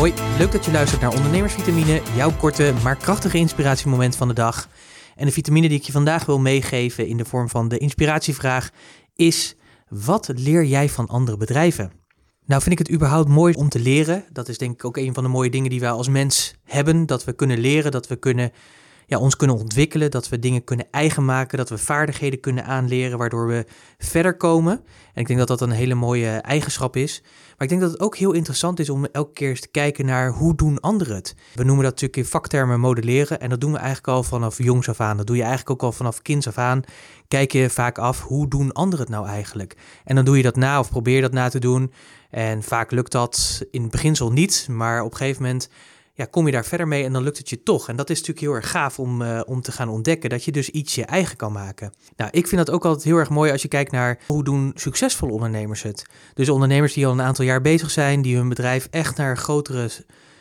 Hoi, leuk dat je luistert naar Ondernemersvitamine, jouw korte maar krachtige inspiratiemoment van de dag. En de vitamine die ik je vandaag wil meegeven in de vorm van de inspiratievraag is: wat leer jij van andere bedrijven? Nou vind ik het überhaupt mooi om te leren. Dat is denk ik ook een van de mooie dingen die wij als mens hebben. Dat we kunnen leren, dat we kunnen ja, ons kunnen ontwikkelen, dat we dingen kunnen eigen maken, dat we vaardigheden kunnen aanleren, waardoor we verder komen. En ik denk dat dat een hele mooie eigenschap is. Maar ik denk dat het ook heel interessant is om elke keer eens te kijken naar hoe doen anderen het. We noemen dat natuurlijk in vaktermen modelleren en dat doen we eigenlijk al vanaf jongs af aan. Dat doe je eigenlijk ook al vanaf kinds af aan. Kijk je vaak af, hoe doen anderen het nou eigenlijk? En dan doe je dat na of probeer dat na te doen. En vaak lukt dat in het beginsel niet, maar op een gegeven moment ja, kom je daar verder mee en dan lukt het je toch. En dat is natuurlijk heel erg gaaf om, uh, om te gaan ontdekken, dat je dus iets je eigen kan maken. Nou, ik vind dat ook altijd heel erg mooi als je kijkt naar hoe doen succesvolle ondernemers het. Dus ondernemers die al een aantal jaar bezig zijn, die hun bedrijf echt naar grotere,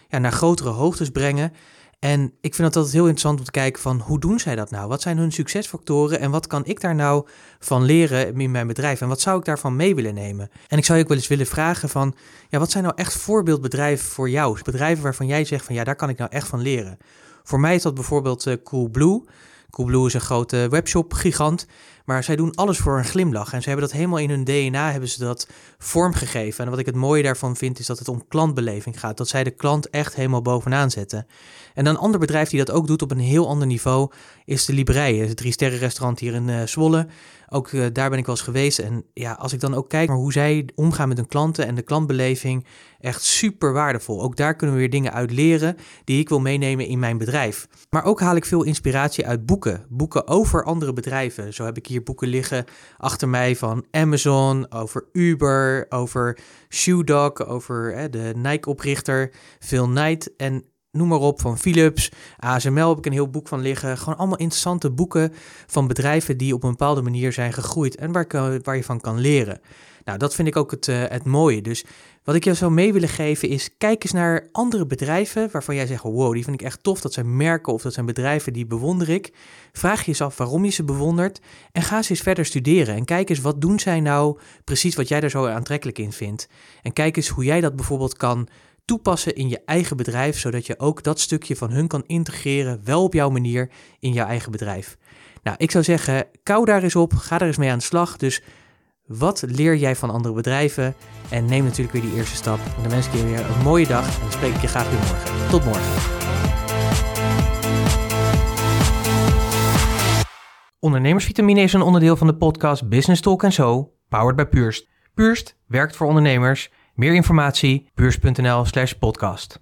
ja, naar grotere hoogtes brengen. En ik vind het altijd heel interessant om te kijken van hoe doen zij dat nou? Wat zijn hun succesfactoren en wat kan ik daar nou van leren in mijn bedrijf? En wat zou ik daarvan mee willen nemen? En ik zou je ook wel eens willen vragen van, ja, wat zijn nou echt voorbeeldbedrijven voor jou? Bedrijven waarvan jij zegt van, ja, daar kan ik nou echt van leren. Voor mij is dat bijvoorbeeld uh, Coolblue. Coolblue is een grote webshop-gigant, maar zij doen alles voor een glimlach. En ze hebben dat helemaal in hun DNA, hebben ze dat vormgegeven. En wat ik het mooie daarvan vind, is dat het om klantbeleving gaat. Dat zij de klant echt helemaal bovenaan zetten. En een ander bedrijf die dat ook doet op een heel ander niveau, is de Librei. Het drie sterren restaurant hier in uh, Zwolle. Ook uh, daar ben ik wel eens geweest. En ja, als ik dan ook kijk naar hoe zij omgaan met hun klanten en de klantbeleving, echt super waardevol. Ook daar kunnen we weer dingen uit leren die ik wil meenemen in mijn bedrijf. Maar ook haal ik veel inspiratie uit boeken. Boeken over andere bedrijven. Zo heb ik hier boeken liggen achter mij van Amazon, over Uber, over Shoe over hè, de Nike-oprichter Phil Knight. En noem maar op, van Philips, ASML heb ik een heel boek van liggen. Gewoon allemaal interessante boeken van bedrijven die op een bepaalde manier zijn gegroeid en waar, waar je van kan leren. Nou, dat vind ik ook het, uh, het mooie. Dus wat ik jou zou mee willen geven is, kijk eens naar andere bedrijven waarvan jij zegt, wow, die vind ik echt tof. Dat zijn merken of dat zijn bedrijven die bewonder ik. Vraag je eens af waarom je ze bewondert en ga eens verder studeren. En kijk eens, wat doen zij nou precies wat jij er zo aantrekkelijk in vindt. En kijk eens hoe jij dat bijvoorbeeld kan toepassen in je eigen bedrijf, zodat je ook dat stukje van hun kan integreren, wel op jouw manier, in jouw eigen bedrijf. Nou, ik zou zeggen, kou daar eens op, ga er eens mee aan de slag. Dus wat leer jij van andere bedrijven? En neem natuurlijk weer die eerste stap. En dan wens ik je weer een mooie dag en dan spreek ik je graag weer morgen. Tot morgen. Ondernemersvitamine is een onderdeel van de podcast Business Talk Zo, powered by Purst. Purst werkt voor ondernemers meer informatie, beurs.nl slash podcast.